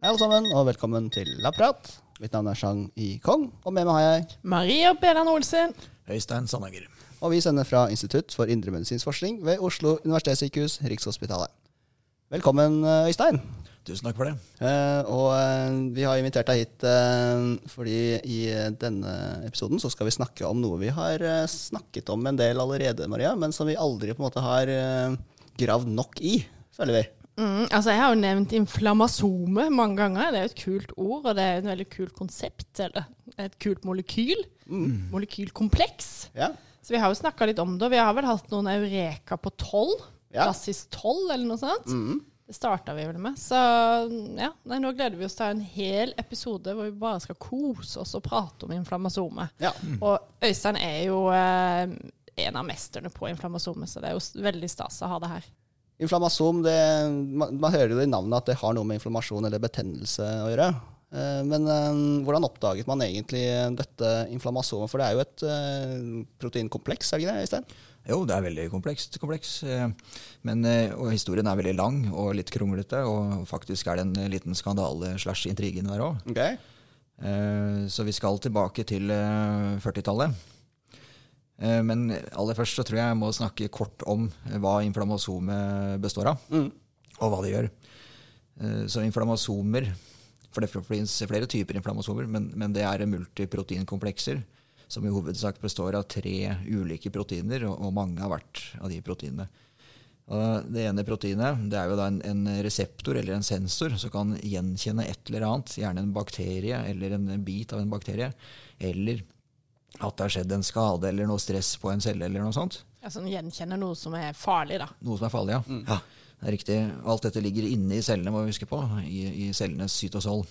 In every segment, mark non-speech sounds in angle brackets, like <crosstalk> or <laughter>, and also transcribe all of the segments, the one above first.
Hei, alle sammen, og velkommen til Lapprat. Mitt navn er Chang I. Kong, og med meg har jeg Maria Belan Olsen. Øystein Sandanger. Og vi sender fra Institutt for indremedisinsk forskning ved Oslo universitetssykehus, Rikshospitalet. Velkommen, eh, Øystein. Tusen takk for det. Eh, og eh, vi har invitert deg hit eh, fordi i denne episoden så skal vi snakke om noe vi har eh, snakket om en del allerede, Maria, men som vi aldri på en måte har eh, gravd nok i, føler vi. Mm, altså Jeg har jo nevnt inflammasome mange ganger. Det er jo et kult ord, og det er jo et veldig kult konsept. Eller et kult molekyl. Molekylkompleks. Ja. Så vi har jo snakka litt om det. og Vi har vel hatt noen eureka på tolv. Ja. Klassisk tolv, eller noe sånt. Mm. Det starta vi vel med. Så ja, nei, nå gleder vi oss til en hel episode hvor vi bare skal kose oss og prate om inflammasome. ja. Og Øystein er jo eh, en av mesterne på inflammasome, så det er jo veldig stas å ha det her. Inflammasom, det, man, man hører jo i navnet at det har noe med inflammasjon eller betennelse å gjøre. Eh, Men eh, hvordan oppdaget man egentlig dette inflammasomet? For det er jo et eh, proteinkompleks, er det ikke det, Øystein? Jo, det er veldig komplekst. kompleks. Men, og historien er veldig lang og litt kronglete, og faktisk er det en liten skandale slash intrigen der òg. Okay. Så vi skal tilbake til eh, 40-tallet. Eh, Men aller først så tror jeg jeg må snakke kort om eh, hva inflammasomet består av, Mm. og hva det gjør. Eh, Så inflammasomer For det finnes flere typer inflammasomer, men, men det er multiproteinkomplekser som i hovedsak består av tre ulike proteiner, og, og mange har vært av de proteinene. Og det ene proteinet det er jo da en, en reseptor eller en sensor som kan gjenkjenne et eller annet, gjerne en bakterie eller en bit av en bakterie, eller at det har skjedd en skade eller noe stress på en celle eller noe sånt. Altså den gjenkjenner noe som er farlig, da. Noe som er farlig, ja. ja. Det er riktig. Alt dette ligger inne i cellene, må vi huske på, i, i cellenes cytosol.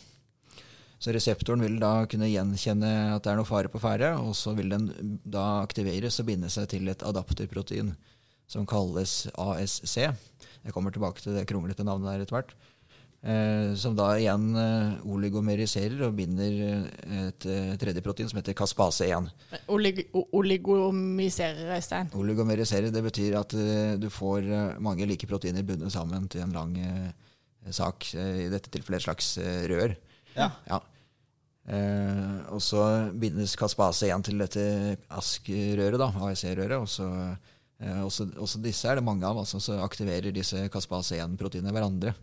Så reseptoren vil da kunne gjenkjenne at det er noe fare på ferde, og så vil den da aktiveres og binde seg til et adapterprotein som kalles ASC. Jeg kommer tilbake til det kronglete navnet der etter hvert. Eh, som da igjen eh, oligomeriserer og binder eh, et eh, tredje protein som heter caspase 1. Olig o- oligomiserer, Øystein. Oligomerisere det betyr at eh, du får eh, mange like proteiner bundet sammen til en lang eh, sak. eh, I dette tilfellet et slags eh, rør. Ja. Ja. Eh, og så bindes kaspase 1 til dette ASK-røret, da, AEC-røret. Og så, eh, også, også disse er det mange av. Altså, så aktiverer disse kaspase 1-proteinene hverandre.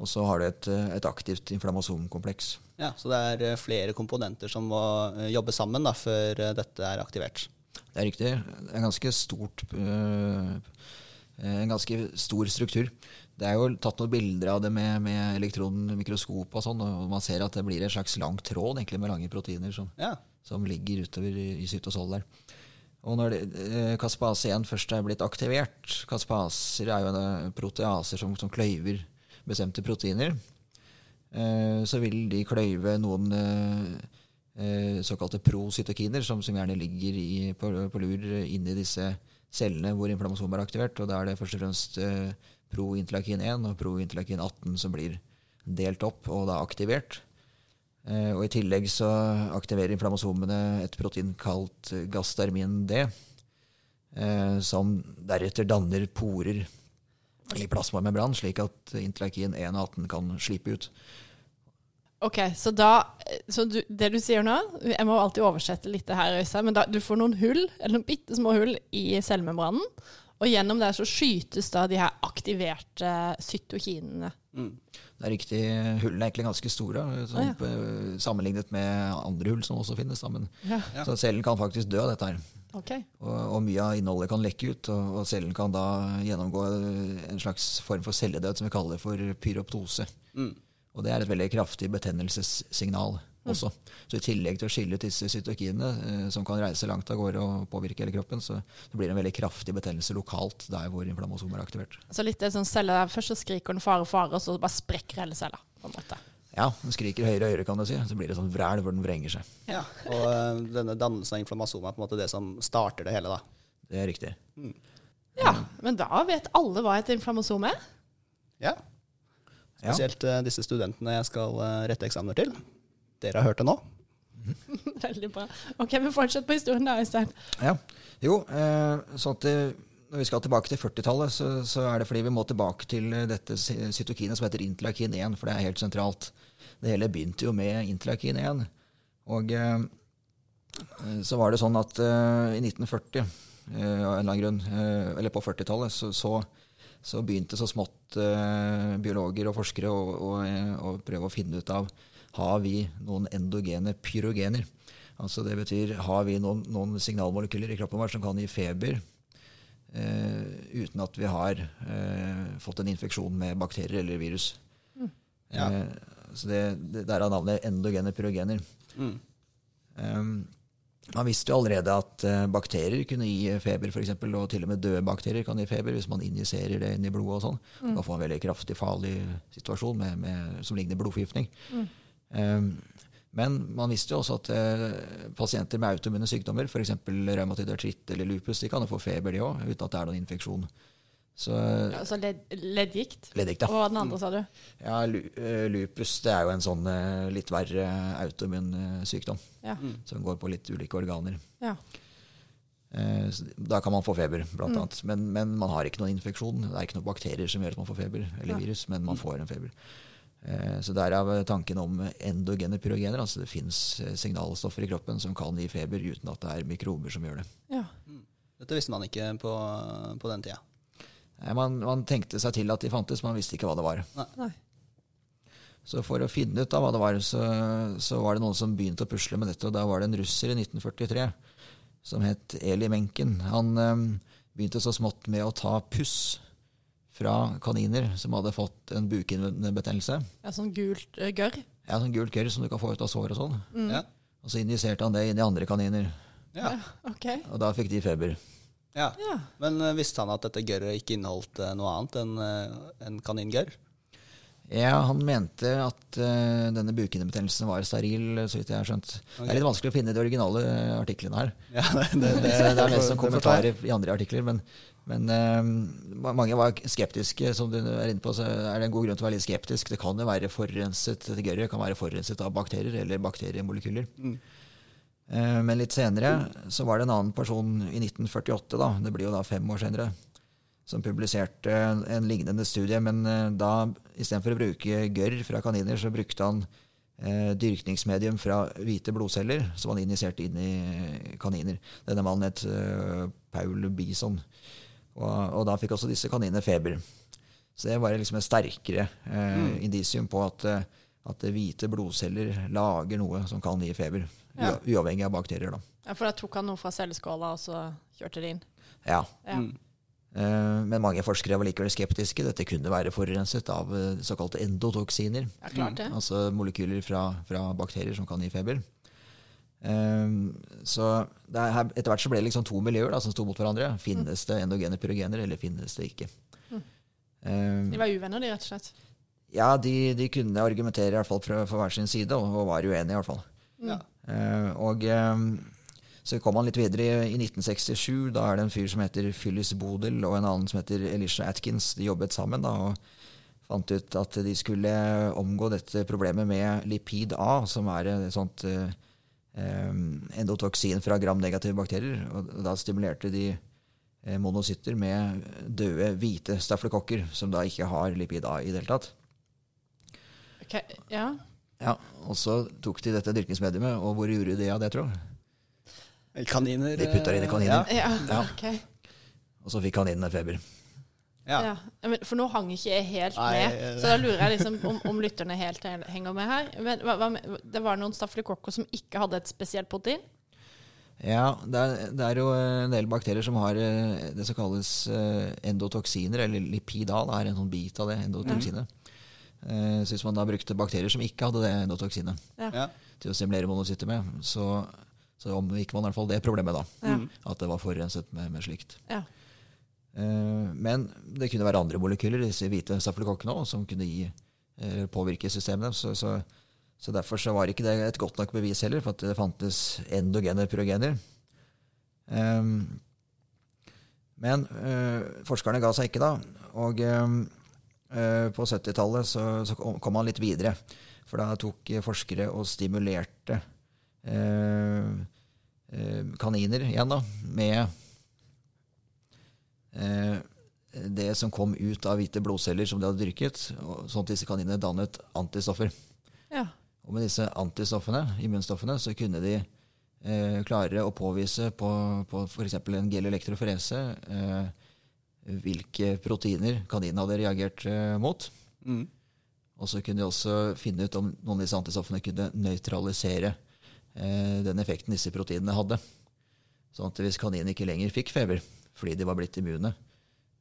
Og så har du et, eh, et aktivt inflammasomkompleks. Ja, så det er eh, flere komponenter som må eh, jobbe sammen da, før dette er aktivert. Det er riktig. Det er en ganske stort øh, En ganske stor struktur. Det er jo tatt noen bilder av det med, med elektronmikroskop og sånn, og man ser at det blir en slags lang tråd egentlig med lange proteiner som, Ja. som ligger utover i, i cytosol der. Og når caspase eh, kaspase 1 først er blitt aktivert Kaspaser er jo proteaser som, som kløyver bestemte proteiner. Eh, så vil de kløyve noen eh, eh, såkalte procytokiner, som, som gjerne ligger i, på, på lur inni disse cellene hvor inflammasjon er aktivert. Og da er det først og fremst prointerleukin 1 og prointerleukin 18 som blir delt opp og da aktivert. Og I tillegg så aktiverer inflammasomene et protein kalt gastarmin D, som deretter danner porer i plasmamembran, slik at interleukin 1 og 18 kan slippe ut. Ok, så da så du, Det du sier nå Jeg må alltid oversette litt det her, Øystein. Men da, du får noen hull, eller noen bitte små hull i cellemembranen. Og gjennom der så skytes da de her aktiverte cytokinene. Det er riktig, Hullene er egentlig ganske store, sånn, ah, ja. sammenlignet med andre hull som også finnes. Da, men, Ja. Så cellen kan faktisk dø av dette her. Ok. Og, og mye av innholdet kan lekke ut, og, og cellen kan da gjennomgå en slags form for celledød som vi kaller for pyroptose. Og det er et veldig kraftig betennelsessignal også. Så i tillegg til å skille ut disse cytokinene, eh, som kan reise langt av gårde og påvirke hele kroppen, så, så blir det en veldig kraftig betennelse lokalt der hvor inflammasomer er aktivert. Så litt det sånn celle der Først så skriker den fare, fare, og så bare sprekker hele cella. på en måte. Ja, den skriker høyere og høyere, kan du si. Så blir det sånn vræl hvor den vrenger seg. Ja. Og eh, denne dannelsen av inflammasom er på en måte det som starter det hele, da. Det er riktig. Ja, men da vet alle hva et inflammasom er. Ja. Ja. Spesielt eh, disse studentene jeg skal eh, rette eksamener til. Dere har hørt det nå? <laughs> Veldig bra. Ok, men fortsett på historien da, Øystein. Ja. Jo, eh, så at når vi skal tilbake til 40-tallet, så, så, er det fordi vi må tilbake til dette cytokinet som heter interleukin 1, for det er helt sentralt. Det hele begynte jo med interleukin 1. Og eh, så var det sånn at eh, i 1940, eh, av en eller annen grunn, eller på 40-tallet, så, så, så, begynte så smått biologer og forskere å, å, å, prøve å finne ut av har vi noen endogene pyrogener. Altså Det betyr har vi noen, noen signalmolekyler i kroppen vår som kan gi feber Eh, uten at vi har eh, fått en infeksjon med bakterier eller virus. Mm. Ja. Eh, så det, det, Derav navnet endogene pyrogener. Mm. Um, man visste jo allerede at uh, bakterier kunne gi feber, for eksempel, og til og med døde bakterier kan gi feber hvis man injiserer det inn i blodet. og sånn. Mm. Da får man en veldig kraftig, farlig situasjon med, med, som ligner blodforgiftning. Mm. Um, men man visste jo også at uh, pasienter med autoimmune sykdommer, f.eks. revmatid artritt eller lupus, de kan jo få feber, de òg, uten at det er noen infeksjon. Så, ja, altså led, leddgikt? Leddgikt, ja. Og hva den andre, sa du? Ja, eh, Lupus det er jo en sånn eh, litt verre autoimmun eh, sykdom. Ja. Som går på litt ulike organer. Ja. Da kan man få feber, blant mm. annet. Men, men, man har ikke noen infeksjon. Det er ikke noen bakterier som gjør at man får feber, eller virus, men man mm. får en feber. Eh, så Derav tanken om endogene pyrogener. altså Det fins signalstoffer i kroppen som kan gi feber uten at det er mikrober som gjør det. Ja. Mm. Dette visste man ikke på, på den tida? Man, man, tenkte seg til at de fantes, man visste ikke hva det var. Nei. Så for å finne ut av hva det var, så, så, var det noen som begynte å pusle med dette. og Da var det en russer i 1943 som het Eli Menken. Han um, begynte så smått med å ta puss fra kaniner som hadde fått en bukhinnebetennelse. Ja, sånn gult uh, gørr? Ja, sånn gult gørr som du kan få ut av sår og sånn. Mm. Ja. Og så injiserte han det inn i andre kaniner. Ja. Okay. Og da fikk de feber. Ja, ja. Men uh, visste han at dette gørret ikke inneholdt uh, noe annet enn en kaningørr? Ja, han mente at uh, denne bukhinnebetennelsen var steril, så vidt jeg har skjønt. Okay. Det er litt vanskelig å finne de originale artiklene her. Ja, <laughs> det, det, det, det, er mest som kommentarer i andre artikler. Men, men uh, mange var skeptiske, som du er inne på. Så er det en god grunn til å være litt skeptisk. Det kan jo være forurenset dette gørret kan være forurenset av bakterier eller bakteriemolekyler. Mm. Uh, men litt senere så var det en annen person i 1948, da, det blir jo da fem år senere, som publiserte en, en lignende studie. Men uh, da istedenfor å bruke gørr fra kaniner, så brukte han eh, dyrkningsmedium fra hvite blodceller som han injiserte inn i kaniner. Denne mannen het eh, Paul Bison. Og, og, da fikk også disse kaninene feber. Så det var liksom et sterkere eh, mm. indisium på at, eh, at, hvite blodceller lager noe som kan gi feber. Ja. Uavhengig av bakterier. da. Ja, For da tok han noe fra celleskåla, og så kjørte det inn? Ja. ja. Mm. Eh, men mange forskere var likevel skeptiske. Dette kunne være forurenset av eh, såkalte endotoksiner. Ja, klart det. Altså molekyler fra, fra, bakterier som kan gi feber. Um, så her, etter hvert så ble det liksom to miljøer da, som sto mot hverandre. Finnes det endogene pyrogener, eller finnes det ikke? Mm. Um, de var uvenner, de, rett og slett? Ja, de, de kunne argumentere i hvert fall fra, fra hver sin side, og, og var uenige, i hvert fall. Mm. Uh, og um, så kom han litt videre i, i, 1967. Da er det en fyr som heter Phyllis Bodel, og en annen som heter Elisha Atkins. De jobbet sammen da, og fant ut at de skulle omgå dette problemet med lipid A, som er et sånt uh, endotoksin fra gram-negative bakterier. Og da stimulerte de eh, monocytter med døde, hvite staflekokker, som da ikke har lipid A i det hele tatt. Okay, ja. Ja. Og så tok de dette dyrkingsmediumet, og hvor gjorde de av det, tror du? Kaniner. De putta det inn i kaniner. Ja. ja. Okay. Og så fikk kaninene feber. Ja. ja. For nå hang ikke jeg helt Nei, med, så da lurer jeg liksom om, om lytterne helt henger med her. Men hva, hva, Det var noen stafylokokker som ikke hadde et spesielt protein? Ja, det er, det er, jo en del bakterier som har eh, det som kalles eh, endotoksiner, eller lipida. Det er en sånn bit av det endotoksinet. Mm. Så hvis man da brukte bakterier som ikke hadde det endotoksinet ja. til å stimulere monocytter med, så, så omgikk man i hvert fall det problemet. da, ja. At det var forurenset med, med slikt. Ja. Eh, men det kunne være andre molekyler, disse hvite stafylokokkene òg, som kunne gi, eh, påvirke systemene. Så, så, så, derfor så var ikke det et godt nok bevis heller for at det fantes endogene pyrogener. Men forskerne ga seg ikke da. Og på 70-tallet så, så, kom man litt videre. For da tok forskere og stimulerte uh, kaniner igjen da, med eh, det som kom ut av hvite blodceller som de hadde dyrket, sånn at disse kaninene dannet antistoffer. Ja. Og med disse antistoffene, immunstoffene, så kunne de eh, klare å påvise på, på f.eks. en gelelektroforese eh, hvilke proteiner kaninene hadde reagert eh, mot. Mm. Og så kunne de også finne ut om noen av disse antistoffene kunne nøytralisere eh, den effekten disse proteinene hadde. Sånn at hvis kaninen ikke lenger fikk feber fordi de var blitt immune,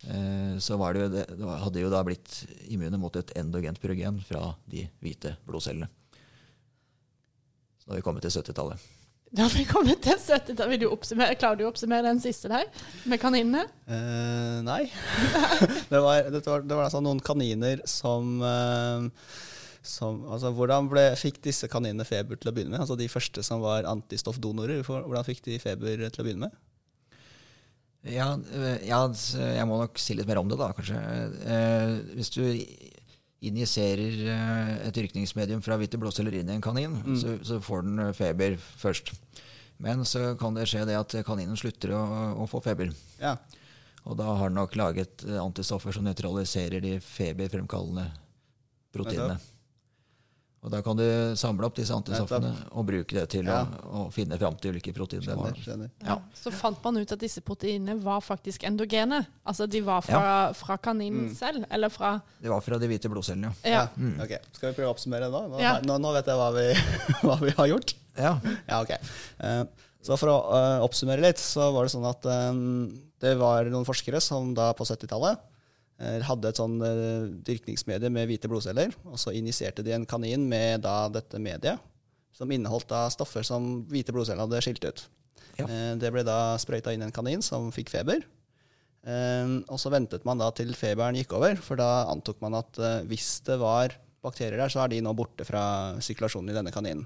eh, så var det jo det, det hadde de jo da blitt immune mot et endogent pyrogen fra de hvite blodcellene. Så da har vi kommet til 70-tallet. Da har vi kommet til 70 Vil du oppsummere, Klarer du å oppsummere den siste der, med kaninene? Uh, nei. <laughs> det, var, det, var, det var altså noen kaniner som, uh, som altså, Hvordan ble, fikk disse kaninene feber til å begynne med? Altså De første som var antistoffdonorer, hvordan fikk de feber til å begynne med? Ja, eh, ja, jeg må nok si litt mer om det, da, kanskje. Eh, hvis du injiserer eh, et yrkningsmedium fra hvite blodceller inn i en kanin, så, så får den eh, feber først. Men så kan det skje det at kaninen slutter å, å få feber. Ja. Og da har den nok laget eh, antistoffer som nøytraliserer de feberfremkallende proteinene. Og da kan du samle opp disse antistoffene og bruke det til Ja. å, å finne fram til hvilke proteiner Skjønner. skjønner. Ja. Så fant man ut at disse proteinene var faktisk endogene. Altså de var fra, fra kaninen selv, eller fra De var fra de hvite blodcellene, ja. Ja. Ja. Ok, Skal vi prøve å oppsummere nå? Nå, Ja. nå, nå vet jeg hva vi, <laughs> hva vi har gjort. ja. Ja, ok. Eh, så for å eh, oppsummere litt, så var det sånn at um, det var noen forskere som da på 70-tallet eh, hadde et sånn uh, dyrkningsmedie med hvite blodceller, og så injiserte de en kanin med da dette mediet, som inneholdt da stoffer som hvite blodceller hadde skilt ut. Ja. Eh, det ble da sprøyta inn en kanin som fikk feber. Eh, og så ventet man da til feberen gikk over, for da antok man at eh, hvis det var bakterier der, så er de nå borte fra sirkulasjonen i denne kaninen.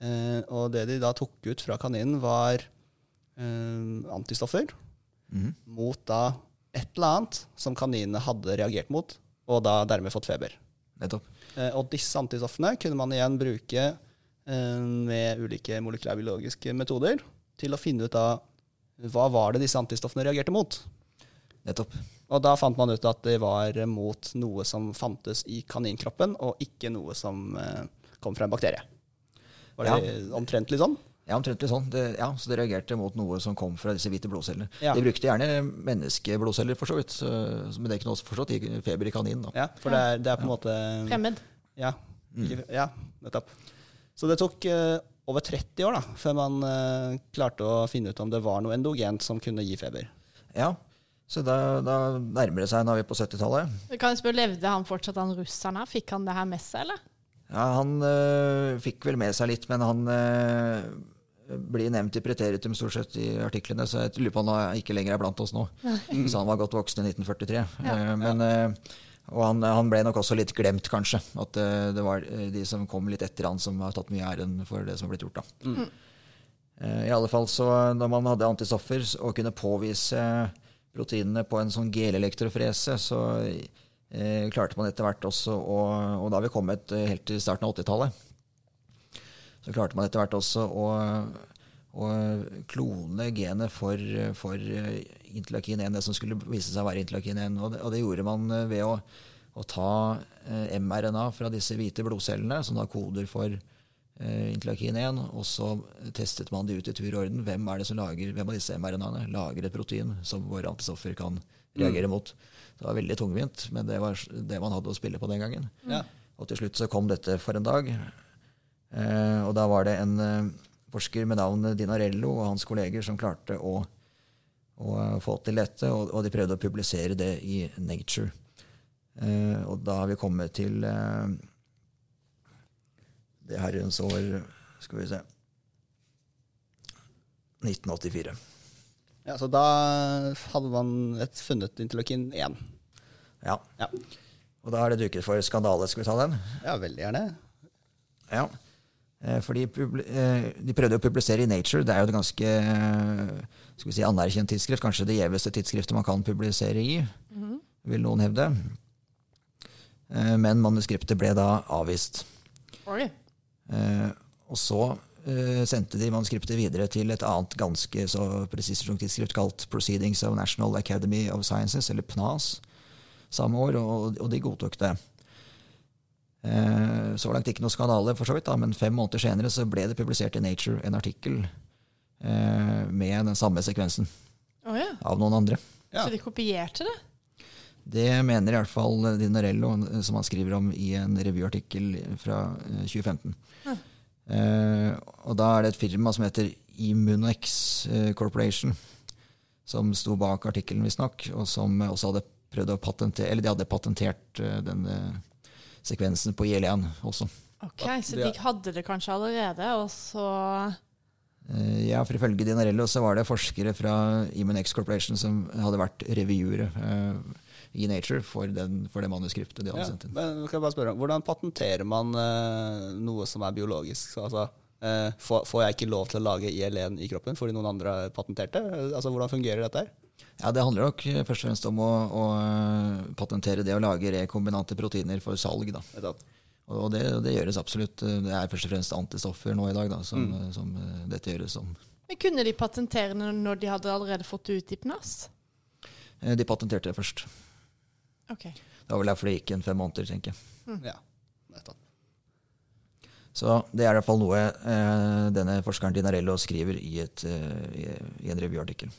Eh, og det de da tok ut fra kaninen, var eh, antistoffer mm. mot da et eller annet som kaninene hadde reagert mot, og da dermed fått feber. Nettopp. Eh, og disse antistoffene kunne man igjen bruke eh, med ulike molekylærbiologiske metoder til å finne ut av hva var det disse antistoffene reagerte mot. Nettopp. Og da fant man ut at det var mot noe som fantes i kaninkroppen, og ikke noe som eh, kom fra en bakterie. Var det omtrentlig sånn? Ja, omtrentlig sånn. Det, ja, så det reagerte mot noe som kom fra disse hvite blodcellene. Ja. De brukte gjerne menneskeblodceller, for så vidt. Så, men det er ikke noe forstått i feber i kanin. Da. Ja, for det er, det er på en måte fremmed. Ja, mm. ja nettopp. Så det tok uh, over 30 år da, før man uh, klarte å finne ut om det var noe endogent som kunne gi feber. Ja, så da, da nærmer det seg. når vi er på 70-tallet. Kan jeg spørre, Levde han fortsatt, han russeren her? Fikk han det her med seg, eller? Ja, han øh, fikk vel med seg litt, men han øh, blir nevnt i preteritum stort sett i artiklene, så jeg lurer på om han ikke lenger er blant oss nå. <laughs> Så han var godt voksen i 1943. Ja. men, øh, og han, han ble nok også litt glemt, kanskje. At øh, det var de som kom litt etter han, som har tatt mye æren for det som har blitt gjort. da. Mm. I alle fall så Når man hadde antistoffer og kunne påvise proteinene på en sånn gelelektrofrese, så eh, klarte man etter hvert også å Og da har vi kommet eh, helt til starten av 80-tallet. Så klarte man etter hvert også å, å klone genet for, for eh, interleukin 1, det som skulle vise seg å være interleukin 1. Og det, og det gjorde man eh, ved å, å ta eh, mRNA fra disse hvite blodcellene, som da koder for eh, interleukin 1, og så testet man det ut i tur og orden. Hvem er det som lager, hvem av disse mRNA-ene lager et protein som våre antistoffer kan reagere mot? Det var veldig tungvint, men det var det man hadde å spille på den gangen. Ja. Og til slutt så kom dette for en dag. Eh, og da var det en eh, forsker med navn Dinarello og hans kolleger som klarte å, å få til dette, og, og de prøvde å publisere det i Nature. Eh, og da har vi kommet til eh, det herrens år Skal vi se 1984. Ja, så da hadde man et funnet interleukin 1. Ja. Ja. Og da er det duket for skandale. Skal vi ta den? ja, veldig gjerne. Ja. Eh, For de, eh, de prøvde å publisere i Nature. Det er jo et ganske eh, skal vi si, anerkjent tidsskrift. Kanskje det gjeveste tidsskriftet man kan publisere i, vil noen hevde. Men manuskriptet ble da avvist. Oi. Og så sendte de manuskriptet videre til et annet ganske så presist tidsskrift kalt Proceedings of National Academy of Sciences, eller PNAS, samme år, og, og de godtok det. Eh, så langt ikke noe skandale, for så vidt, da, men fem måneder senere så ble det publisert i Nature en artikkel eh, med den samme sekvensen oh, ja. av noen andre. Ja. Så de kopierte det? Det mener i hvert fall Dinarello, som han skriver om i en revyartikkel fra eh, 2015. Ja. Eh, og da er det et firma som heter Immunex eh, Corporation, som sto bak artikkelen, visstnok, og som også hadde prøvd å patentere Eller de hadde patentert eh, denne sekvensen på IL1 også. Ok, Så de hadde det kanskje allerede, og så Eh, ja, for ifølge Dinarello så var det forskere fra Immunex Corporation som hadde vært revyere eh, i Nature for, den, for det manuskriptet de hadde Ja, sendt inn. men kan jeg bare spørre, Hvordan patenterer man eh, noe som er biologisk? Altså, eh, får, får jeg ikke lov til å lage IL1 i kroppen fordi noen andre patenterte? Altså, Hvordan fungerer dette? her? Ja, Det handler nok først og fremst om å, å eh, patentere det å lage rekombinante proteiner for salg. da. Og det, det gjøres absolutt. Det er først og fremst antistoffer nå i dag da, som, som eh, dette gjøres om. Men Kunne de patentere det når de hadde allerede fått det ut i PNAS? Eh, De patenterte det først. Ok. Det var vel derfor det gikk en fem måneder, tenker jeg. Ja. vet. Så det er i hvert fall noe eh, denne forskeren Dinarello skriver i, et, eh, i, i en revyartikkel.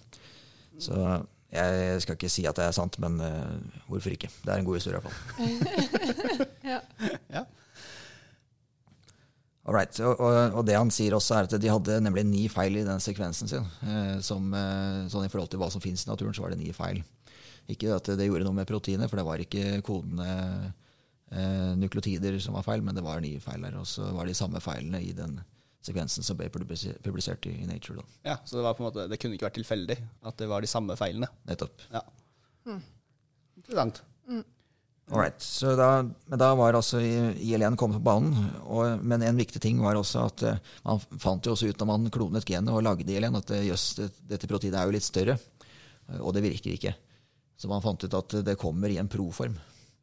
Så jeg skal ikke si at det er sant, men uh, hvorfor ikke? Det er en god historie i hvert fall. <laughs> Ja. <laughs> Ja. Alright, og, og, og det han sier også er at de hadde nemlig ni feil i den sekvensen sin. Eh, som, eh, sånn I forhold til hva som finnes i naturen, så var det ni feil. Ikke at det gjorde noe med proteinet, for det var ikke kodene eh, nukleotider som var feil, men det var ni feil der. Og så var de samme feilene i den sekvensen som ble publisert i, Nature. Da. ja, Så det, var på en måte, det kunne ikke vært tilfeldig at det var de samme feilene. Nettopp. Ja. Interessant. Alright, så da, men da var altså IL1 kommet på banen. Og, men en viktig ting var også at eh, man fant jo også ut når man klonet genet og lagde IL1, at eh, jøss, det, dette proteinet er jo litt større. eh, Og det virker ikke. Så man fant ut at det kommer i en proform.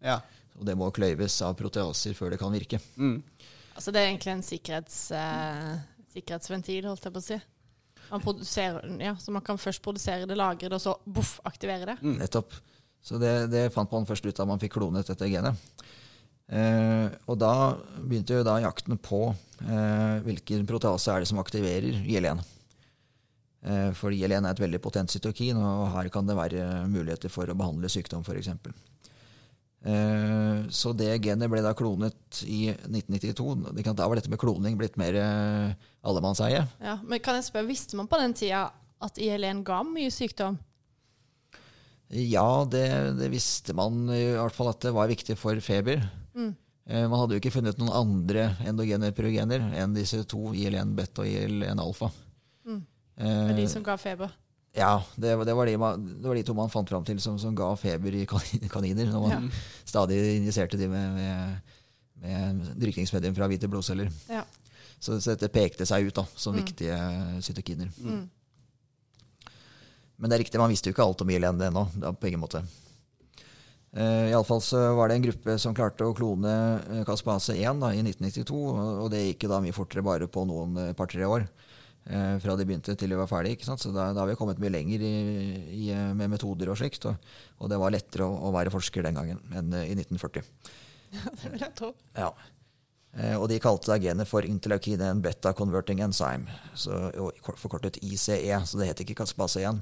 Ja. Og det må kløyves av proteaser før det kan virke. Mm. Altså det er egentlig en sikkerhets, eh, sikkerhetsventil, holdt jeg på å si. Man ja, så man kan først produsere det, lagre det, og så boff, aktivere det. Nettopp. Så det, det fant man først ut da man fikk klonet dette genet. Eh, og da begynte jo da jakten på eh, hvilken protease er det som aktiverer IL1. Eh, for IL1 er et veldig potent cytokin, og her kan det være muligheter for å behandle sykdom f.eks. Eh, så det genet ble da klonet i 1992. Da var dette med kloning blitt mer eh, allemannseie. Ja, men kan jeg spørre, visste man på den tida at IL1 ga mye sykdom? Ja, det, det visste man i hvert fall at det var viktig for feber. Mm. Man hadde jo ikke funnet noen andre endogene pyrogener enn disse to, IL1 beta og IL1 alfa. Det var de som ga feber. Ja, det, det, var de man, det var de to man fant fram til som, som ga feber i <laughs> kaniner. Når man stadig injiserte de med, med, med drykningsmedium fra hvite blodceller. Ja. Så, så dette pekte seg ut da, som viktige cytokiner. Men det er riktig, man visste jo ikke alt om IL1 ennå. på ingen måte. Uh, Iallfall så var det en gruppe som klarte å klone uh, Caspase 1 da, i 1992. Og, det gikk da mye fortere bare på noen uh, par-tre år. Eh, fra de begynte til de var ferdige. Så da, da har vi kommet mye lenger i, i, eh, med metoder og slikt. Og, og det var lettere å, å være forsker den gangen enn eh, i 1940. Det vil jeg tro. Ja. Og de kalte det genet for interleukin en beta converting enzyme, så, forkortet ICE. Så det het ikke Caspase 1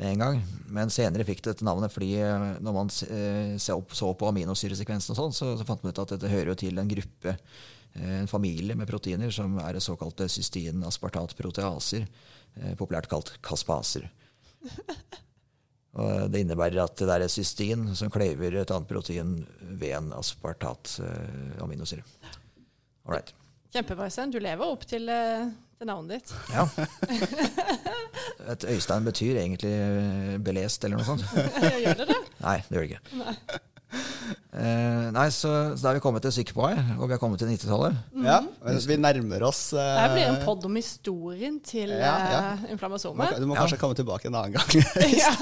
med en gang. Men senere fikk det dette navnet fordi når man så så på aminosyresekvensen, og sånn, så, så fant man ut at dette hører jo til en gruppe, en familie med proteiner som er det såkalte cystein-aspartat-proteaser, eh, populært kalt kaspaser. Og det innebærer at det er cystin som kløyver et annet protein ved en aspartat-aminosyre. Ålreit. Kjempebra, Øystein. Du lever opp til, eh, til navnet ditt. Ja. <laughs> Et Øystein betyr egentlig eh, belest eller noe sånt. <laughs> Gjør det det? Nei, det gjør det ikke. Eh, nei, så, så da er vi kommet til på og vi har kommet til 90-tallet. Ja, men vi nærmer oss uh, Det blir en pod om historien til Ja, ja. inflammasomet. Du må, du må Ja. kanskje komme tilbake en annen gang. <laughs> ja,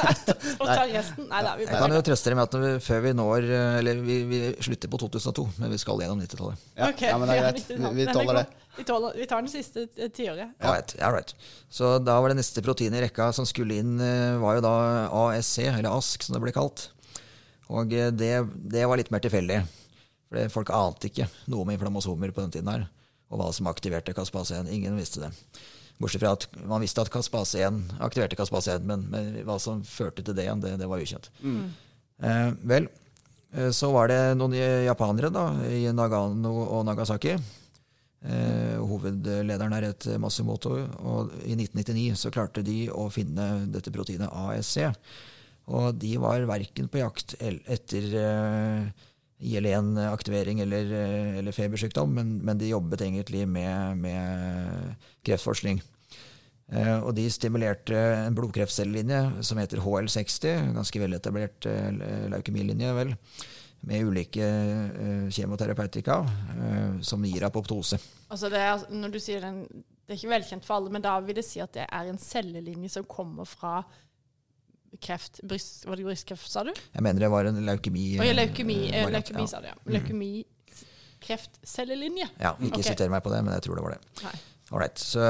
og ta resten. Nei da, vi Jeg kan jo trøste dere med at vi, før vi når eh, Eller vi, vi slutter på 2002, men vi skal gjennom 90-tallet. Ja, Okay, ja, men det er greit. Vi, vi er tåler det. Vi, tåler, vi tar den siste eh, tiåret. Ja. Right, ja, right. Så da var det neste protein i rekka som skulle inn, eh, var jo da ASC, eller ASK som det ble kalt. Og eh, det, det var litt mer tilfeldig. For folk ante ikke noe om inflammasomer på den tiden her. Og hva som aktiverte Caspase 1. Ingen visste det. Bortsett fra at man visste at Caspase 1 aktiverte Caspase 1, men, men hva som førte til det igjen, det, det var ukjent. Eh, vel, eh, så var det noen japanere da, i Nagano og Nagasaki. Eh, hovedlederen er et Masumoto, og i 1999 så klarte de å finne dette proteinet ASC. Og de var verken på jakt etter eh, IL-1-aktivering eller, eh, eller febersykdom, men, men de jobbet egentlig med, med kreftforskning. Eh, og de stimulerte en blodkreftcellelinje som heter HL60, en ganske veletablert eh, leukemilinje, vel, med ulike eh, kjemoterapeutika eh, som gir apoptose. Altså det er, når du sier den, det er ikke velkjent for alle, men da vil det si at det er en cellelinje som kommer fra kreft, bryst, var det brystkreft, sa du? Jeg mener det var en leukemi. Oh, ja, leukemi, eh, leukemi ja. sa du, ja. Leukemi, kreftcellelinje. Ja, ikke okay. siter meg på det, men jeg tror det var det. Alright, så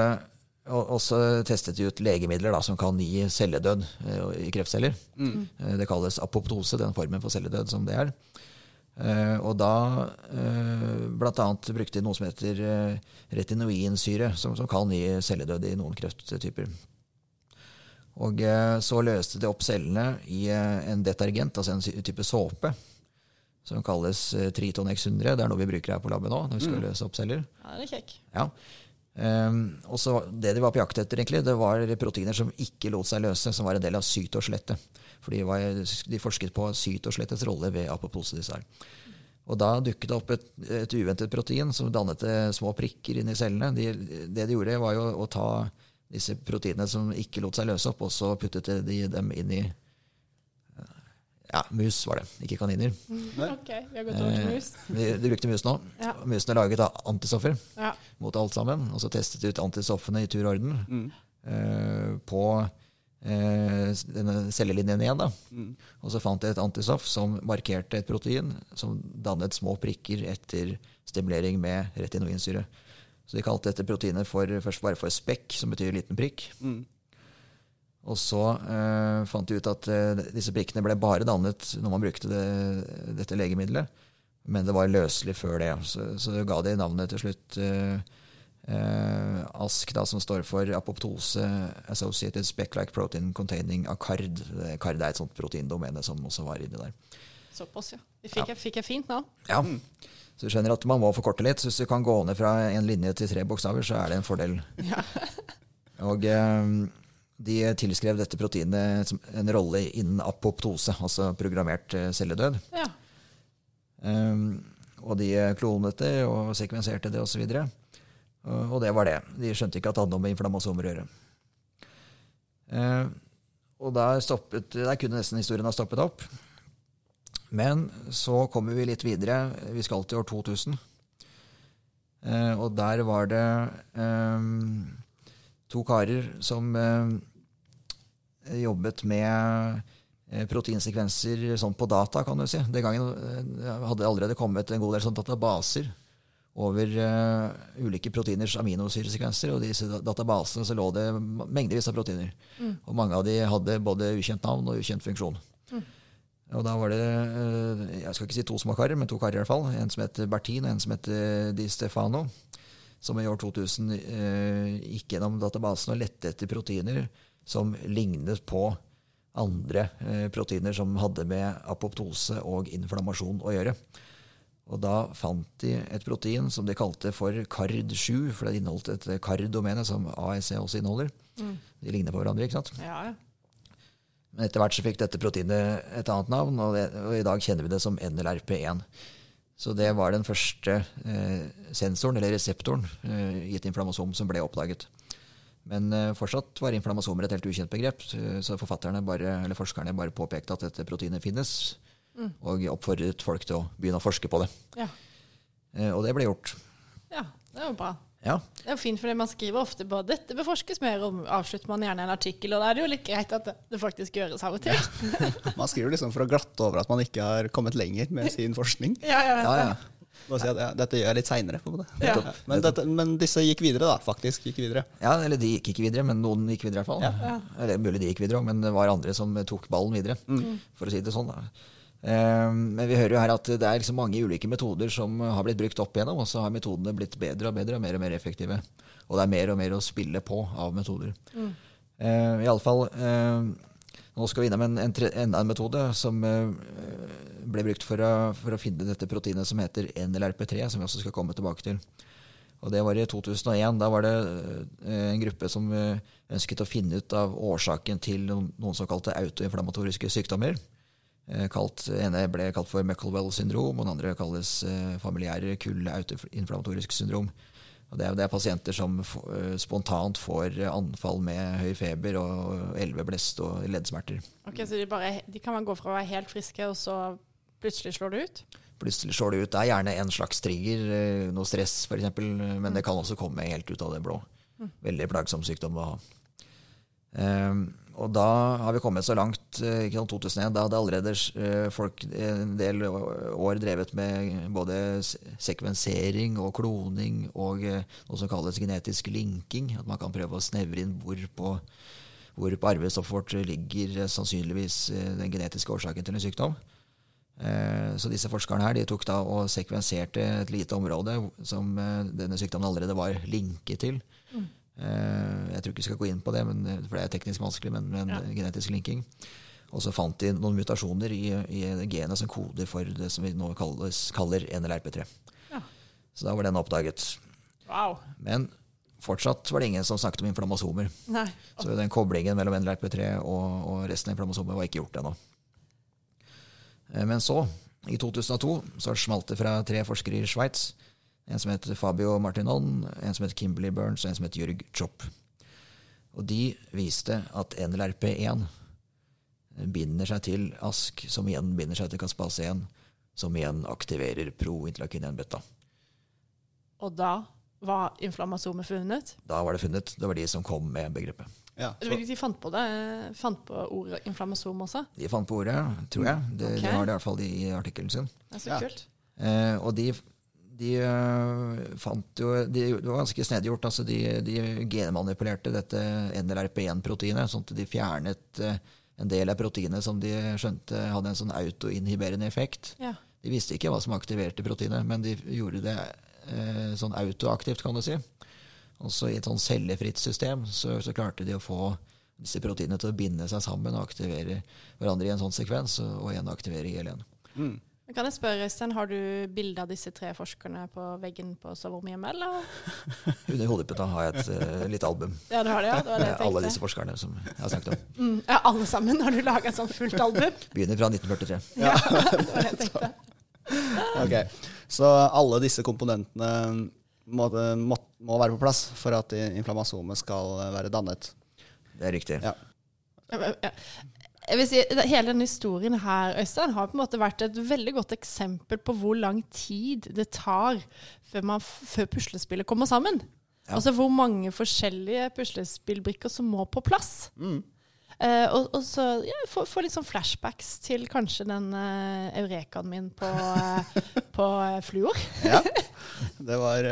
og også testet de ut legemidler da, som kan gi celledød eh, i kreftceller. Mm. det kalles apoptose, den formen for celledød som det er. Eh, og da eh, annet brukte de noe som heter eh, retinoinsyre, som, som kan gi celledød i noen krefttyper. Og eh, så løste de opp cellene i eh, en detergent, altså en type såpe, som kalles eh, Triton X100. Det er noe vi bruker her på laben nå når vi skal løse opp celler. Ja, det er kjekk. Ja. Um, og så Det de var på jakt etter, egentlig, det var proteiner som ikke lot seg løse, som var en del av cytoskjelettet. For de, var, de forsket på cytoskjelettets rolle ved apoptose. her. Og da dukket det opp et, et uventet protein som dannet små prikker inni cellene. De, det de gjorde, var jo å ta disse proteinene som ikke lot seg løse opp, og så puttet de dem inn i ja, mus, var det. Ikke kaniner. Ok, vi har gått over til mus. De, de brukte mus nå. Ja. Musene laget da antistoffer Ja. mot alt sammen. Og så testet de ut antistoffene i tur og orden eh, på eh, denne cellelinjen igjen. da. Og så fant de et antistoff som markerte et protein som dannet små prikker etter stimulering med retinoinsyre. Så de kalte dette proteinet for, først bare for spekk, som betyr liten prikk. Og så eh, fant de ut at eh, disse prikkene ble bare dannet når man brukte det, dette legemiddelet. Men det var løselig før det. Så, så ga de navnet til slutt eh, eh, ASK, da, som står for apoptose associated speck-like protein containing acard. Card er et sånt proteindomene som også var inni der. Såpass, ja. Fikk, fikk, jeg, fikk jeg fint navn? Ja, Så du skjønner at man må forkorte litt. Så hvis du kan gå ned fra en linje til tre bokstaver, så er det en fordel. Og eh, de tilskrev dette proteinet en rolle innen apoptose, altså programmert eh, celledød. Ja. Um, og de klonet det og sekvenserte det osv. Og, og det var det. De skjønte ikke at det hadde noe med inflammasomer å gjøre. Uh, og der, stoppet, der kunne nesten historien ha stoppet opp. Men så kommer vi litt videre. Vi skal til år 2000. Eh, og der var det eh, to karer som eh, jobbet med eh, proteinsekvenser sånn på data, kan du si. Den gangen eh, hadde det allerede kommet en god del sånn databaser over eh, ulike proteiners aminosyresekvenser. Og i disse databasene så lå det mengdevis av proteiner. Og mange av de hadde både ukjent navn og ukjent funksjon. Og da var det eh, jeg skal ikke si to små karer, men to karer i hvert fall. En som het Bertin, og en som het Di Stefano. Som i år 2000 eh, gikk gjennom databasen og lette etter proteiner som lignet på andre eh, proteiner som hadde med apoptose og inflammasjon å gjøre. Og da fant de et protein som de kalte for CARD7, for det inneholdt et CARD-domene som ASE også inneholder. De ligner på hverandre, ikke sant? Ja, ja. Men etter hvert så fikk dette proteinet et annet navn, og, det, og i dag kjenner vi det som NLRP1. Så det var den første eh, sensoren, eller reseptoren, eh, i et inflammasom som ble oppdaget. Men eh, fortsatt var inflammasomer et helt ukjent begrep, eh, så bare, eller forskerne bare påpekte at dette proteinet finnes. Og oppfordret folk til å begynne å forske på det. Ja. Eh, og det ble gjort. ja, det var bra. Ja, Det er jo fint, fordi man skriver ofte på 'dette beforskes mer om', avslutter man gjerne en artikkel, og da er det jo litt greit at det, faktisk gjøres av og til. Man skriver liksom for å glatte over at man ikke har kommet lenger med sin forskning. <laughs> Ja, jeg vet ja, ja. Bare si at ja, dette gjør jeg litt seinere. Ja. Men, dette- men disse gikk videre, da. Faktisk gikk videre. ja, eller de gikk ikke videre, men noen gikk videre i hvert fall. Ja. Eller mulig de gikk videre òg, men det var andre som tok ballen videre. For å si det sånn. Da. Eh, Men vi hører jo her at det er liksom mange ulike metoder som har blitt brukt opp igjennom, og så har metodene blitt bedre og bedre og mer og mer effektive. Og det er mer og mer å spille på av metoder. Mm. i alle fall, eh, nå skal vi innom en, en, enda en metode som uh, ble brukt for å, for å finne dette proteinet som heter NLRP3, som vi også skal komme tilbake til. Og det var i 2001. Da var det eh, en gruppe som eh, ønsket å finne ut av årsaken til noen, noen såkalte autoinflammatoriske sykdommer. Eh, Kalt, ene ble kalt for Mucklewell syndrom, og den andre kalles eh, familiære kull autoinflammatorisk syndrom. Og det, er, det er pasienter som eh, spontant får anfall med høy feber og elveblest og leddsmerter. Ok, Så de, bare, de kan man gå fra å være helt friske, og så plutselig slår det ut? Plutselig slår det ut. Det er gjerne en slags trigger, noe stress f.eks., men det kan også komme helt ut av det blå. Veldig plagsom sykdom å ha. Ehm, og da har vi kommet så langt, eh, ikke sant, 2001, da hadde allerede eh, folk en del år drevet med både sekvensering og kloning og eh, noe som kalles genetisk linking. At man kan prøve å snevre inn hvor på, hvor på arvestoffet vårt ligger sannsynligvis den genetiske årsaken til en sykdom. Så disse forskerne her, de tok da og sekvenserte et lite område som denne sykdommen allerede var linket til. Eh, Jeg tror ikke vi skal gå inn på det, men, eh, for det er teknisk vanskelig, men, men Ja. genetisk linking. Og så fant de noen mutasjoner i, i genet som koder for det som vi nå kalles, kaller NLRP3. Ja. Så da var den oppdaget. Wow. Men fortsatt var det ingen som snakket om inflammasomer. Nei. Så den koblingen mellom NLRP3 og, og resten av inflammasomer var ikke gjort ennå. Eh, Men så, i 2002, så smalt det fra tre forskere i Sveits. En som heter Fabio Martinon, en som heter Kimberley Burns og en som heter Jørg Chopp. Og de viste at NLRP1 binder seg til ASK, som igjen binder seg til kaspase 1, som igjen aktiverer prointerleukin-1 beta. Og da var inflammasomet funnet? Da var det funnet. Det var de som kom med begrepet. Ja, Det De fant på det, fant på ordet inflammasom også? De fant på ordet, tror jeg. Det, okay. det har det i hvert fall i artikkelen sin. Det er så Ja. kult. Eh, og de, de eh, fant jo de, Det var ganske snedig Altså de, de genmanipulerte dette NLRP1-proteinet, sånn at de fjernet eh, en del av proteinet som de skjønte hadde en sånn autoinhiberende effekt. Ja. De visste ikke hva som aktiverte proteinet, men de gjorde det eh, sånn autoaktivt, kan du si. Og så i et sånn cellefritt system så, så klarte de å få disse proteinene til å binde seg sammen og aktivere hverandre i en sånn sekvens, og, og igjen aktivere IL1. Mm. Kan jeg spørre, Øystein, Har du bilde av disse tre forskerne på veggen på soverommet hjemme? eller? <laughs> Under hodeputta har jeg et uh, lite album. Ja, du har det, ja? Det var det jeg tenkte. alle disse forskerne som jeg har snakket om. <laughs> Mm, ja, alle sammen? Har du laga et sånt fullt album? <laughs> Begynner fra 1943. Ja, det var det jeg tenkte. Ok, Så alle disse komponentene må, må, må være på plass for at inflammasomet skal være dannet. Det er riktig. Ja. Jeg vil si, Hele denne historien her Øystein, har på en måte vært et veldig godt eksempel på hvor lang tid det tar før, man, før puslespillet kommer sammen. Ja. Altså hvor mange forskjellige puslespillbrikker som må på plass. Mm. Uh, og, og så ja, få, litt sånn flashbacks til kanskje den uh, eurekaen min på, uh, på fluor. <laughs> Ja, det var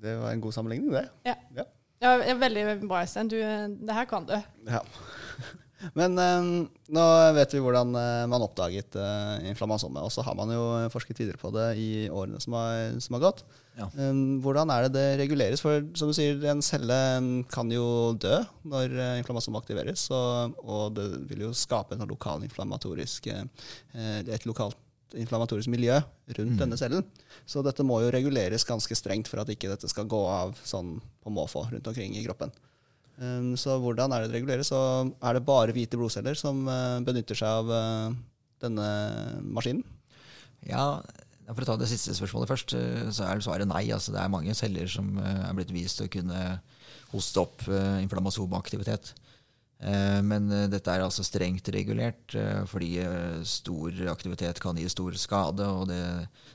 Det var en god sammenligning, det. Ja. Ja. Ja, ja, veldig bra, Øystein. Du, eh, det her kan du. Ja. <laughs> Men um, nå vet vi hvordan eh, man oppdaget uh, inflammasomet, og så har man jo forsket videre på det i årene som har, som har gått. Ja. Um, hvordan er det det reguleres? For som du sier, en celle kan jo dø når uh, inflammasom aktiveres, og, og det vil jo skape en lokal inflammatorisk, eh, et lokalt inflammatorisk miljø rundt denne cellen. Så dette må jo reguleres ganske strengt for at ikke dette skal gå av sånn på måfå rundt omkring i kroppen. Um, så hvordan er det det reguleres? Så er det bare hvite blodceller som uh, benytter seg av uh, denne maskinen? Ja, For å ta det siste spørsmålet først, eh, så er svaret nei. Altså, det er mange celler som eh, er blitt vist å kunne hoste opp eh, inflammasomaktivitet. Eh, Men eh, dette er altså strengt regulert, eh, fordi stor aktivitet kan gi stor skade. Og det,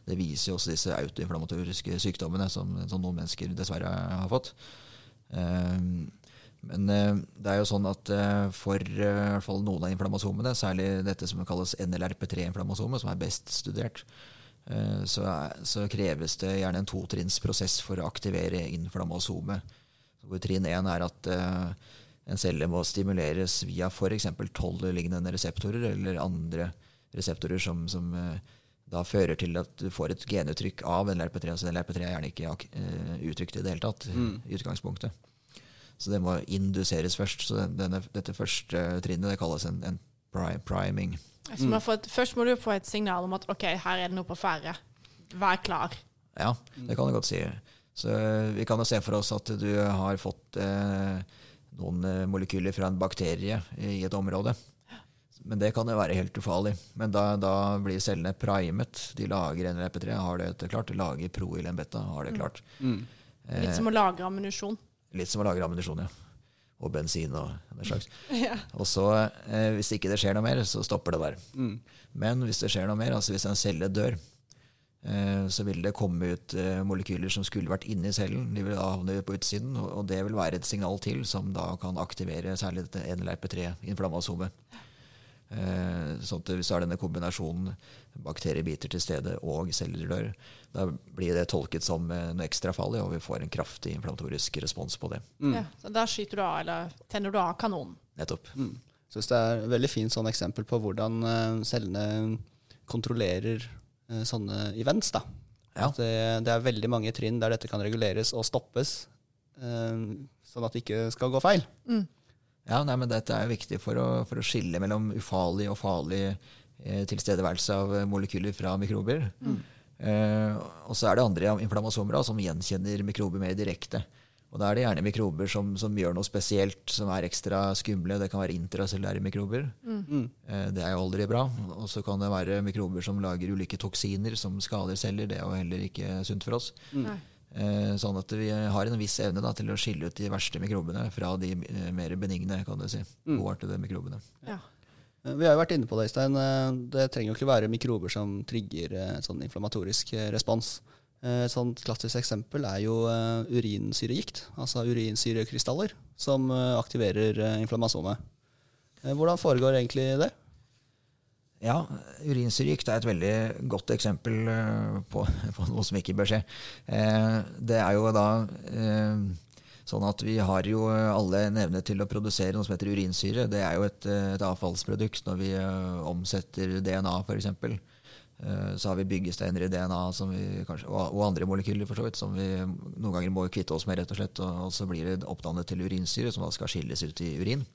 det viser jo også disse autoinflammatoriske sykdommene som, som noen mennesker dessverre har fått. Men det er jo sånn at for noen av inflammasomene, særlig dette som kalles NLRP3-inflammasomet, som er best studert, så, så kreves det gjerne en totrinnsprosess for å aktivere inflammasomet. Trinn én er at en celle må stimuleres via f.eks. tolv-lignende reseptorer eller andre reseptorer som, som eh, da fører til at du får et genuttrykk av NLRP3. Altså NLRP3 er gjerne ikke eh, uttrykt i det hele tatt i utgangspunktet. Så det må induseres først. Så denne, dette første trinnet det kalles en, en priming. Så man får et, først må du få et signal om at OK, her er det noe på ferde. Vær klar. Ja, det kan du godt si. Så eh, vi kan jo se for oss at du har fått eh, noen eh, molekyler fra en bakterie i et område. Men det kan jo være helt ufarlig. Men da, da blir cellene primet. De lager NLP3, har det klart. De lager proilenbeta, har det klart. Litt som å lagre ammunisjon. Litt som å lage ammunisjon, ja. Og bensin og den slags. <laughs> Ja. Og så, eh, hvis ikke det skjer noe mer, så stopper det der. Men hvis det skjer noe mer, altså hvis en celle dør, eh, så vil det komme ut eh, molekyler som skulle vært inni cellen. De vil da havne på utsiden, og, det vil være et signal til som da kan aktivere særlig dette NLRP3-inflammasomet. Eh, sånn at hvis det er denne kombinasjonen bakteriebiter til stede og celler dør, da blir det tolket som eh, noe ekstra farlig, og vi får en kraftig inflammatorisk respons på det. Ja, så da skyter du av, eller tenner du av kanonen. Nettopp. Synes det er et veldig fint sånn eksempel på hvordan eh, cellene kontrollerer eh, sånne events. da. Ja. At det, det er veldig mange trinn der dette kan reguleres og stoppes, eh, sånn at det ikke skal gå feil. Ja, nei, men Dette er viktig for å, for å skille mellom ufarlig og farlig eh, tilstedeværelse av eh, molekyler fra mikrober. Eh, og så er det andre inflammasomer da, som gjenkjenner mikrober mer direkte. Og Da er det gjerne mikrober som, som gjør noe spesielt, som er ekstra skumle. Det kan være intracellulære mikrober. Mm. det er jo aldri bra. Og så kan det være mikrober som lager ulike toksiner som skader celler. Det er jo heller ikke sunt for oss. Nei. Eh, sånn at vi har en viss evne da, til å skille ut de verste mikrobene fra de eh, mer benigne, kan du si. Godartede mikrobene. Ja. Eh, Vi har jo vært inne på det, Øystein. Eh, Det trenger jo ikke være mikrober som trigger eh, sånn inflammatorisk eh, respons. Eh, Et sånt klassisk eksempel er jo eh, urinsyregikt, altså urinsyrekrystaller, som eh, aktiverer inflammasomet. Hvordan foregår egentlig det? Ja, urinsyregikt er et veldig godt eksempel på, <laughs> på noe som ikke bør skje. Det er jo da sånn at vi har jo alle en evne til å produsere noe som heter urinsyre. Det er jo et, et avfallsprodukt når vi omsetter DNA, f.eks. Så har vi byggesteiner i DNA som vi kanskje, og andre molekyler for så vidt, som vi noen ganger må kvitte oss med, rett og slett. Og så blir det oppdannet til urinsyre, som da skal skilles ut i urin.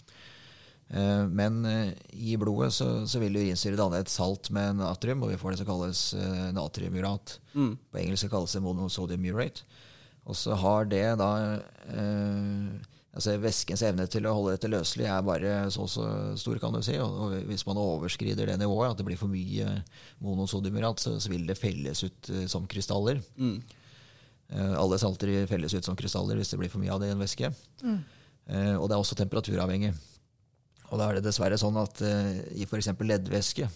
Eh, Men eh, i blodet så, så vil urinsyre danne et salt med natrium, og vi får det som kalles natriumurat. natriumurat. På engelsk kalles det monosodium urate. Og så har det da eh, altså Væskens evne til å holde dette løselig er bare så og så stor, kan du si. Og, hvis man overskrider det nivået, at det blir for mye monosodiumurat, så, så vil det felles ut eh, som krystaller. Eh, alle salter felles ut som krystaller hvis det blir for mye av det i en væske. Eh, og det er også temperaturavhengig. Og da er det dessverre sånn at i f.eks. leddvæske,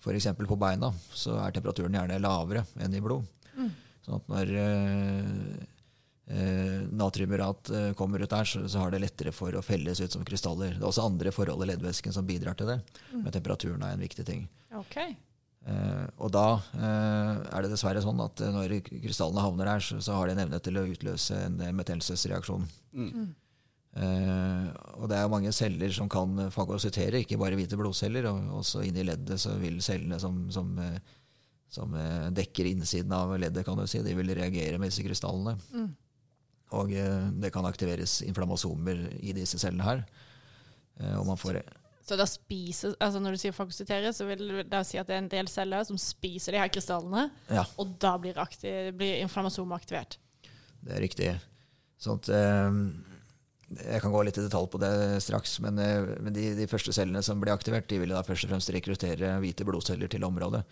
f.eks. på beina, så er temperaturen gjerne lavere enn i blod. Sånn at når eh, natriumurat eh, kommer ut der, så, så har det lettere for å felles ut som krystaller. Det er også andre forhold i leddvæsken som bidrar til det, men temperaturen er en viktig ting. Okay. Eh, og da eh, er det dessverre sånn at når krystallene havner der, så, så har de en evne til å utløse en metelsesreaksjon. Uh, og det er jo mange celler som kan fagocytere, ikke bare hvite blodceller. Og også inni leddet så vil cellene som, som, som dekker innsiden av leddet, kan du si, de vil reagere med disse krystallene. Og eh, det kan aktiveres inflammasomer i disse cellene her. Eh, og man får Så da spiser, altså når du sier fagositere, så vil det si at det er en del celler som spiser de her krystallene, Ja. og da blir, aktiv, blir inflammasomet aktivert. Det er riktig. Sånn at, eh, jeg kan gå litt i detalj på det straks, men, eh, men de, de første cellene som ble aktivert, de ville da først og fremst rekruttere hvite blodceller til området,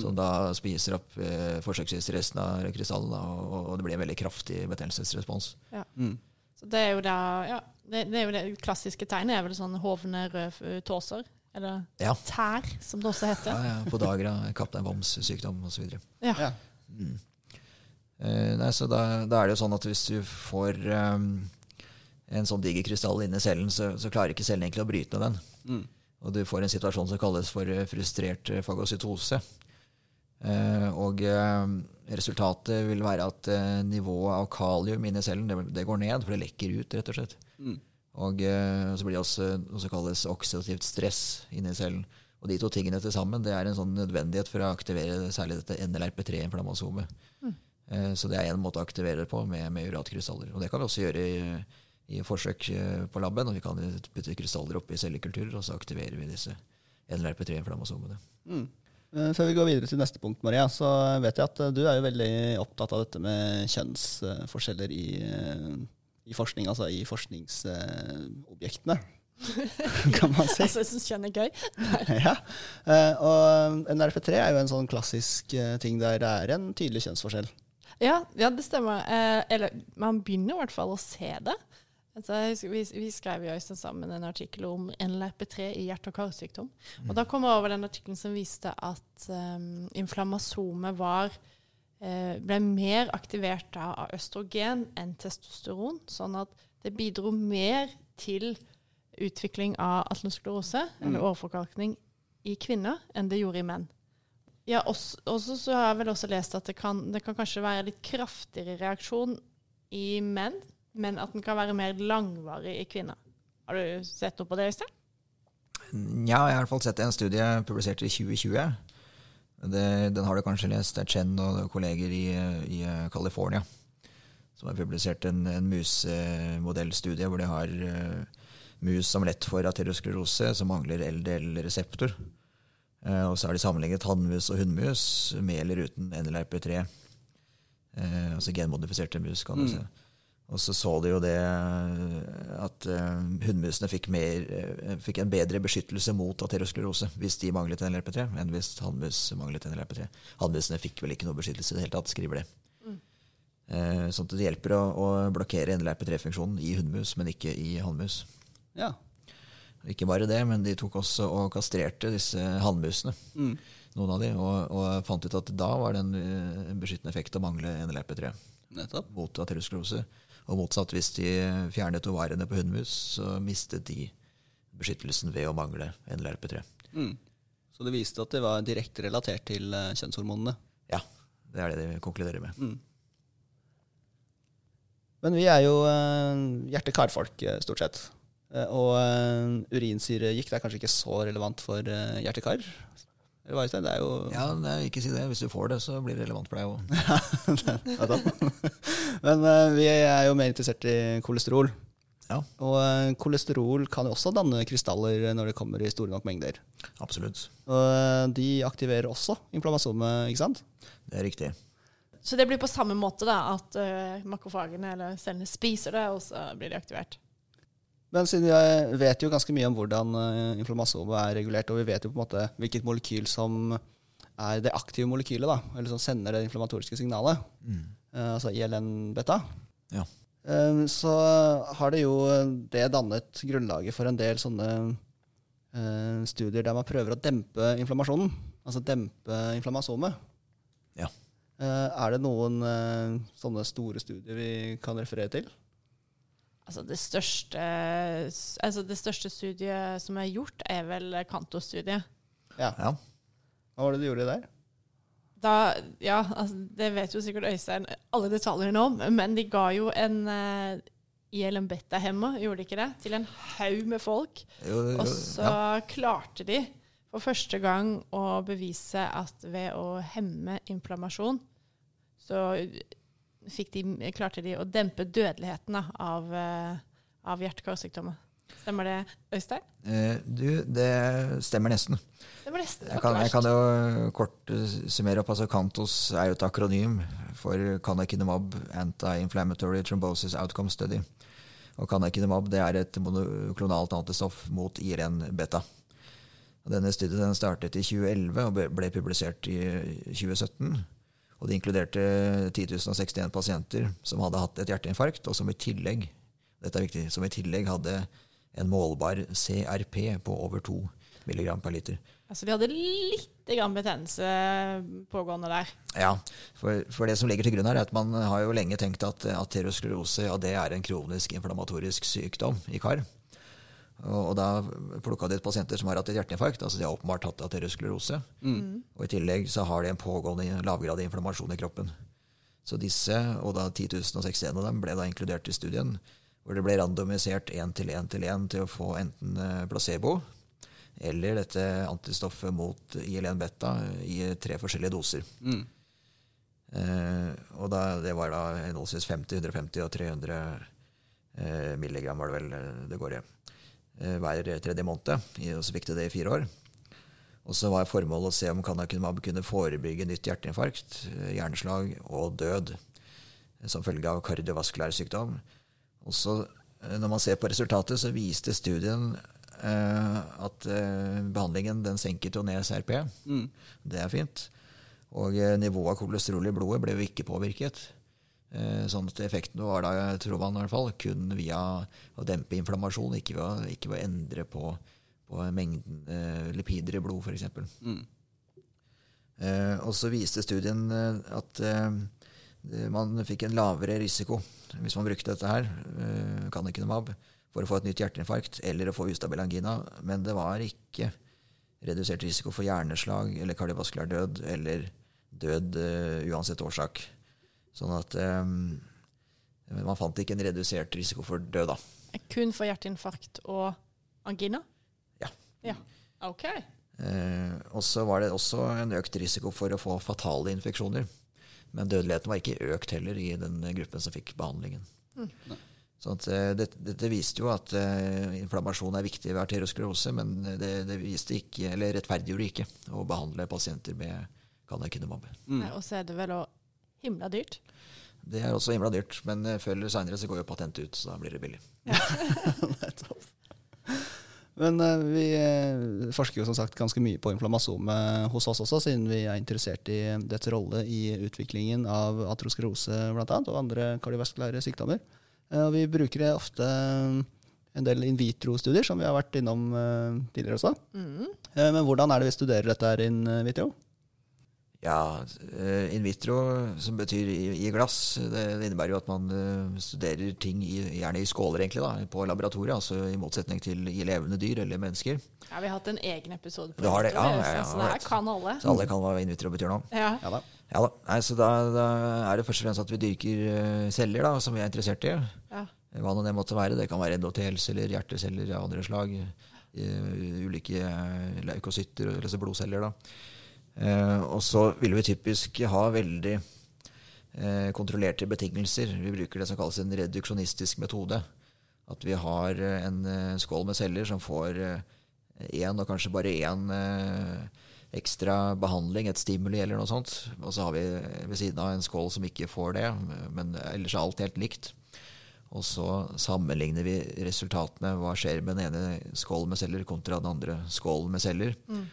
som da spiser opp eh, forsøksvis resten av krystallene, og, og det blir en veldig kraftig betennelsesrespons. Ja. Mm. Så det er jo da, ja, det, det er jo det klassiske tegnet, er vel sånn hovne røde tåser. Eller Ja. tær, som det også Ja, heter. ja, Podagra, kaptein Voms sykdom osv. Ja. Ja. Eh, nei, så da, da er det jo sånn at hvis du får eh, en sånn diger krystall inni cellen, så, så klarer ikke cellen egentlig å bryte ned den. Mm. Og du får en situasjon som kalles for eh, frustrert eh, fagocytose. Eh, og eh, resultatet vil være at eh, nivået av kalium inni cellen det, det går ned, for det lekker ut, rett og slett. Mm. Og eh, så blir det også noe som kalles oksidativt stress inni cellen. Og de to tingene til sammen det er en sånn nødvendighet for å aktivere særlig dette NLRP3-inflammasomet. Eh, Så det er en måte å aktivere det på med, med uratkrystaller. Og det kan vi også gjøre i, i forsøk eh, på laben. og Vi kan putte krystaller oppi cellekulturer, og så aktiverer vi disse NLRP3-inflammasomene. Mm. Eh, Før vi går videre til neste punkt, Maria, så vet jeg at eh, du er jo veldig opptatt av dette med kjønnsforskjeller i, i forskning, altså i forskningsobjektene, <laughs> kan man si. Altså, jeg syns kjønn er gøy. <laughs> ja. Eh, Og NRP3 er jo en sånn klassisk ting der det er en tydelig kjønnsforskjell. Ja, ja det stemmer. Eller man begynner i hvert fall å se det. Altså, husker, vi, vi skrev jo sammen en artikkel om NLRP3 i hjerte- og karsykdom. Og da kom jeg over den artikkelen som viste at um, inflammasomet var eh, ble mer aktivert da av østrogen enn testosteron. Sånn at det bidro mer til utvikling av atlerosklerose, eller åreforkalkning, i kvinner enn det gjorde i menn. Ja, også, også så har jeg vel også lest at det kan, det kan kanskje være litt kraftigere reaksjon i menn, men at den kan være mer langvarig i kvinner. Har du sett noe på det, Øystein? Ja, jeg har i hvert fall sett en studie publisert i 2020. Det, den har du kanskje lest. Det er Chen og kolleger i, i California som har publisert en, en musemodellstudie hvor de har eh, mus som lett for aterosklerose, som mangler LDL-reseptor. Eh, og så har de sammenlignet hannmus og hunnmus med eller uten NLRP3. Eh, altså genmodifiserte mus, kan du Mm. si. Og så så de jo det at uh, hunnmusene fikk, mer, eh, fikk en bedre beskyttelse mot aterosklerose hvis de manglet NLRP3, enn hvis hannmus manglet NLRP3. Hannmusene fikk vel ikke noe beskyttelse i det hele tatt, skriver de. Eh, sånn at det hjelper å, å blokkere NLRP3-funksjonen i hunnmus, men ikke i hannmus. Ja. Ikke bare det, men de tok også og kastrerte disse hannmusene, Mm. noen av de, og, og fant ut at da var det en, eh, en beskyttende effekt å mangle NLRP3 Nettopp. mot aterosklerose. Og motsatt, hvis de fjernet ovarene på hunnmus, så mistet de beskyttelsen ved å mangle NLRP3. Mm. Så det viste at det var direkte relatert til eh, kjønnshormonene. Ja, det er det de konkluderer med. Mm. Men vi er jo uh, hjerte-kar-folk, eh, stort sett. Eh, og urinsyregikt er kanskje ikke så relevant for hjerte-kar? Det er jo Ja, nei, ikke si det. Hvis du får det, så blir det relevant for deg òg. <laughs> <laughs> Men eh, vi er jo mer interessert i kolesterol. Ja. Og eh, kolesterol kan jo også danne krystaller når det kommer i store nok mengder. Absolutt. Og eh, de aktiverer også inflammasomet, ikke sant? Det er riktig. Så det blir på samme måte da, at uh, makrofagene eller cellene spiser det, og så blir de aktivert. Men siden vi vet jo ganske mye om hvordan uh, inflammasomet er regulert, og vi vet jo på en måte hvilket molekyl som er det aktive molekylet, da, eller som sender det inflammatoriske signalet, eh, altså ILN-beta, Ja. eh, så har det jo det dannet grunnlaget for en del sånne eh, studier der man prøver å dempe inflammasjonen, altså dempe inflammasomet. Ja. Eh, er det noen eh, sånne store studier vi kan referere til? Altså det største, altså det største studiet som er gjort, er vel Kanto-studiet. Ja. ja. Hva var det du gjorde der? Da, ja, altså, det vet jo sikkert Øystein alle detaljene om, men de ga jo en uh, ILM Betta-hemma, gjorde de ikke det, til en haug med folk. Jo, jo, Og så ja. klarte de for første gang å bevise at ved å hemme inflammasjon, så de, klarte de å dempe dødeligheten da, av, uh, av hjerte-karsykdommer. Stemmer det, Øystein? Eh, du, det stemmer nesten. Stemmer nesten Jeg kan, jeg kan jo kort eh, summere opp. altså Kantos er jo et akronym for Canakinumab Anti-Inflammatory Thrombosis Outcome Study. Og Canakinumab det er et monoklonalt antistoff mot IRN-beta. Denne studien den startet i 2011 og ble publisert i 2017. Og Det inkluderte 10.061 pasienter som hadde hatt et hjerteinfarkt, og som i tillegg dette er viktig, som i tillegg hadde en målbar CRP på over 2 mg per liter. Altså, de hadde litt grann betennelse pågående der. Ja, for, for, det som ligger til grunn her, er at man har jo lenge tenkt at aterosklerose ja, det er en kronisk inflammatorisk sykdom i kar. Og, og da plukka de ut pasienter som har hatt et hjerteinfarkt. altså De har åpenbart hatt aterosklerose. Mm. Og i tillegg så har de en pågående lavgradig inflammasjon i kroppen. Så disse, og da 10 061 av dem, ble da inkludert i studien. Hvor det ble randomisert én til én til én til å få enten eh, placebo eller dette antistoffet mot IL-1-beta i tre forskjellige doser. Mm. Eh, og da, det var da henholdsvis 50, 150 og 300 eh, milligram var det vel eh, det går i. Eh, hver tredje måned. Og så fikk de det i fire år. Og så var formålet å se om Canakinumab kunne forebygge nytt hjerteinfarkt, eh, hjerneslag og død som følge av kardiovaskulær sykdom. Og så, når man ser på resultatet, så viste studien Eh, at eh, behandlingen den senket jo ned CRP. Mm. Det er fint. Og eh, nivået av kolesterol i blodet ble jo ikke påvirket. Sånn at effekten var da, tror man i hvert fall, kun via å dempe inflammasjon, ikke ved ikke ved å endre på, på, mengden eh, lipider i blod, f.eks. Mm. Eh, og så viste studien at eh, man fikk en lavere risiko hvis man brukte dette her, eh, Canakinumab, for å få et nytt hjerteinfarkt eller å få ustabil angina. Men det var ikke redusert risiko for hjerneslag eller kardiovaskulær død eller død uh, uansett årsak. Sånn at um, man fant ikke en redusert risiko for død, da. Kun for hjerteinfarkt og angina? Ja. ja. Ok. Uh, og så var det også en økt risiko for å få fatale infeksjoner. Men dødeligheten var ikke økt heller i den gruppen som fikk behandlingen. Mm. Så at, det, dette, viste jo at uh, inflammasjon er viktig ved arteriosklerose, men det, det viste ikke, eller rettferdiggjorde ikke å behandle pasienter med canakinumab. Mm. Og så er det vel òg himla dyrt? Det er også himla dyrt, men uh, før eller seinere så går jo patentet ut, så da blir det billig. Ja. <laughs> <laughs> men vi forsker jo som sagt ganske mye på inflammasomet hos oss også, siden vi er interessert i dets rolle i utviklingen av aterosklerose bl.a. og andre kardiovaskulære sykdommer. Eh, og vi bruker ofte eh, en del in vitro-studier, som vi har vært innom eh, tidligere også. Mm. Men hvordan er det vi studerer dette her in vitro? Ja, in vitro, som betyr i, glass, det, innebærer jo at man studerer ting i, gjerne i skåler, egentlig, da, på laboratoriet. Altså i motsetning til i levende dyr eller mennesker. Ja, vi har hatt en egen episode på det. Det, ja, ja, ja, så det her kan alle. Så alle kan hva in vitro betyr nå. Ja. ja da. Ja da. Nei, så da, da, er det først og fremst at vi dyrker uh, celler da, som vi er interessert i. Ja. Hva nå det måtte være. Det kan være endotelceller, hjerteceller av andre slag. Ulike leukocytter, altså blodceller. da. Og så vil vi typisk ha veldig kontrollerte betingelser. Vi bruker det som kalles en reduksjonistisk metode. At vi har en skål med celler som får én og kanskje bare én ekstra behandling, et stimuli eller noe sånt. Og så har vi ved siden av en skål som ikke får det, men ellers er alt helt likt. Og så sammenligner vi resultatene. Hva skjer med den ene skålen med celler kontra den andre skålen med celler. Mm.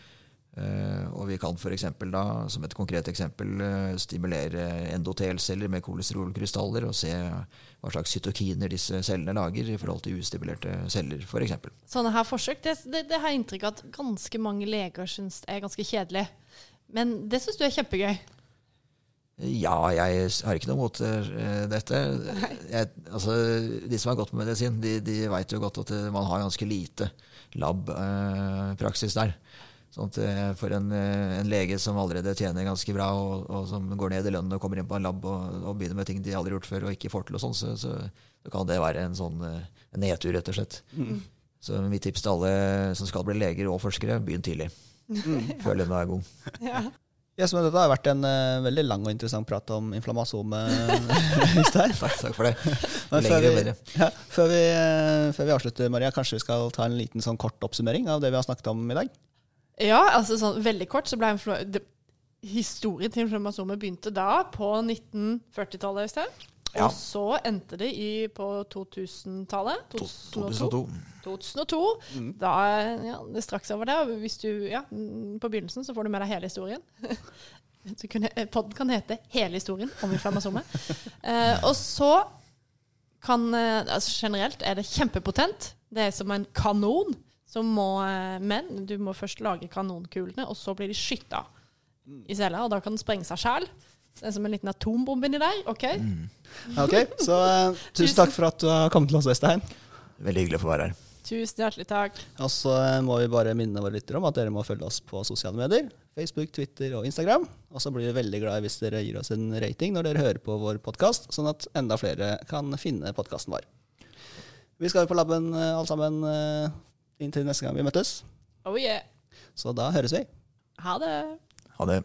Uh, og vi kan f.eks. da, som et konkret eksempel, uh, stimulere endotelceller med kolesterolkrystaller og se hva slags cytokiner disse cellene lager i forhold til ustimulerte celler, f.eks. Sånne her forsøk det, det, det har jeg inntrykk av at ganske mange leger syns er ganske kjedelig. Men det syns du er kjempegøy? Ja, jeg har ikke noe mot uh, dette. Jeg, altså, de som har gått på medisin, de, de veit jo godt at man har ganske lite lab-praksis der. Sånn at eh, For en, eh, en, lege som allerede tjener ganske bra, og, og, som går ned i lønn og kommer inn på en lab og, og begynner med ting de aldri har gjort før og ikke får til, og sånn, så, så, så, kan det være en sånn eh, en nedtur, rett og slett. Mm. Så mitt tips til alle som skal bli leger og forskere, begynn tidlig. Mm. <laughs> Før lønna er god. <laughs> Ja. Yes, men dette har vært en uh, veldig lang og interessant prat om inflammasome. <laughs> takk, takk for det. før, vi, ja, før, vi, uh, før, vi, avslutter, Maria, kanskje vi skal ta en liten sånn kort oppsummering av det vi har snakket om i dag? Ja, altså sånn veldig kort så ble det, Historien til inflammasjoner begynte da, på 1940-tallet, Øystein. Ja. Og så endte det i, på 2000-tallet. 2002. 2002. Mm. Da ja, det straks over der. Hvis du, ja, på begynnelsen så får du med deg hele historien. <laughs> Podden kan hete 'Hele historien om inflammasjoner'. <laughs> eh, og så kan eh, altså Generelt er det kjempepotent. Det er som en kanon. Som må, eh, men du må først lage kanonkulene, og så blir de skytta i cella. Og da kan den sprenge seg sjæl. Det er som en liten atombombe inni der. OK? Ok, Så uh, <laughs> tusen takk for at du har kommet til oss, Øystein. Veldig hyggelig å få være her. Tusen hjertelig takk. Og så eh, må vi bare minne våre lyttere om at dere må følge oss på sosiale medier. Facebook, Twitter og Instagram. Og så blir vi veldig glad hvis dere gir oss en rating når dere hører på vår podkast, sånn at enda flere kan finne podkasten vår. Vi skal jo på laben alle sammen inntil neste gang vi møttes. Oh yeah. Så da høres vi. Ha det. Ha det.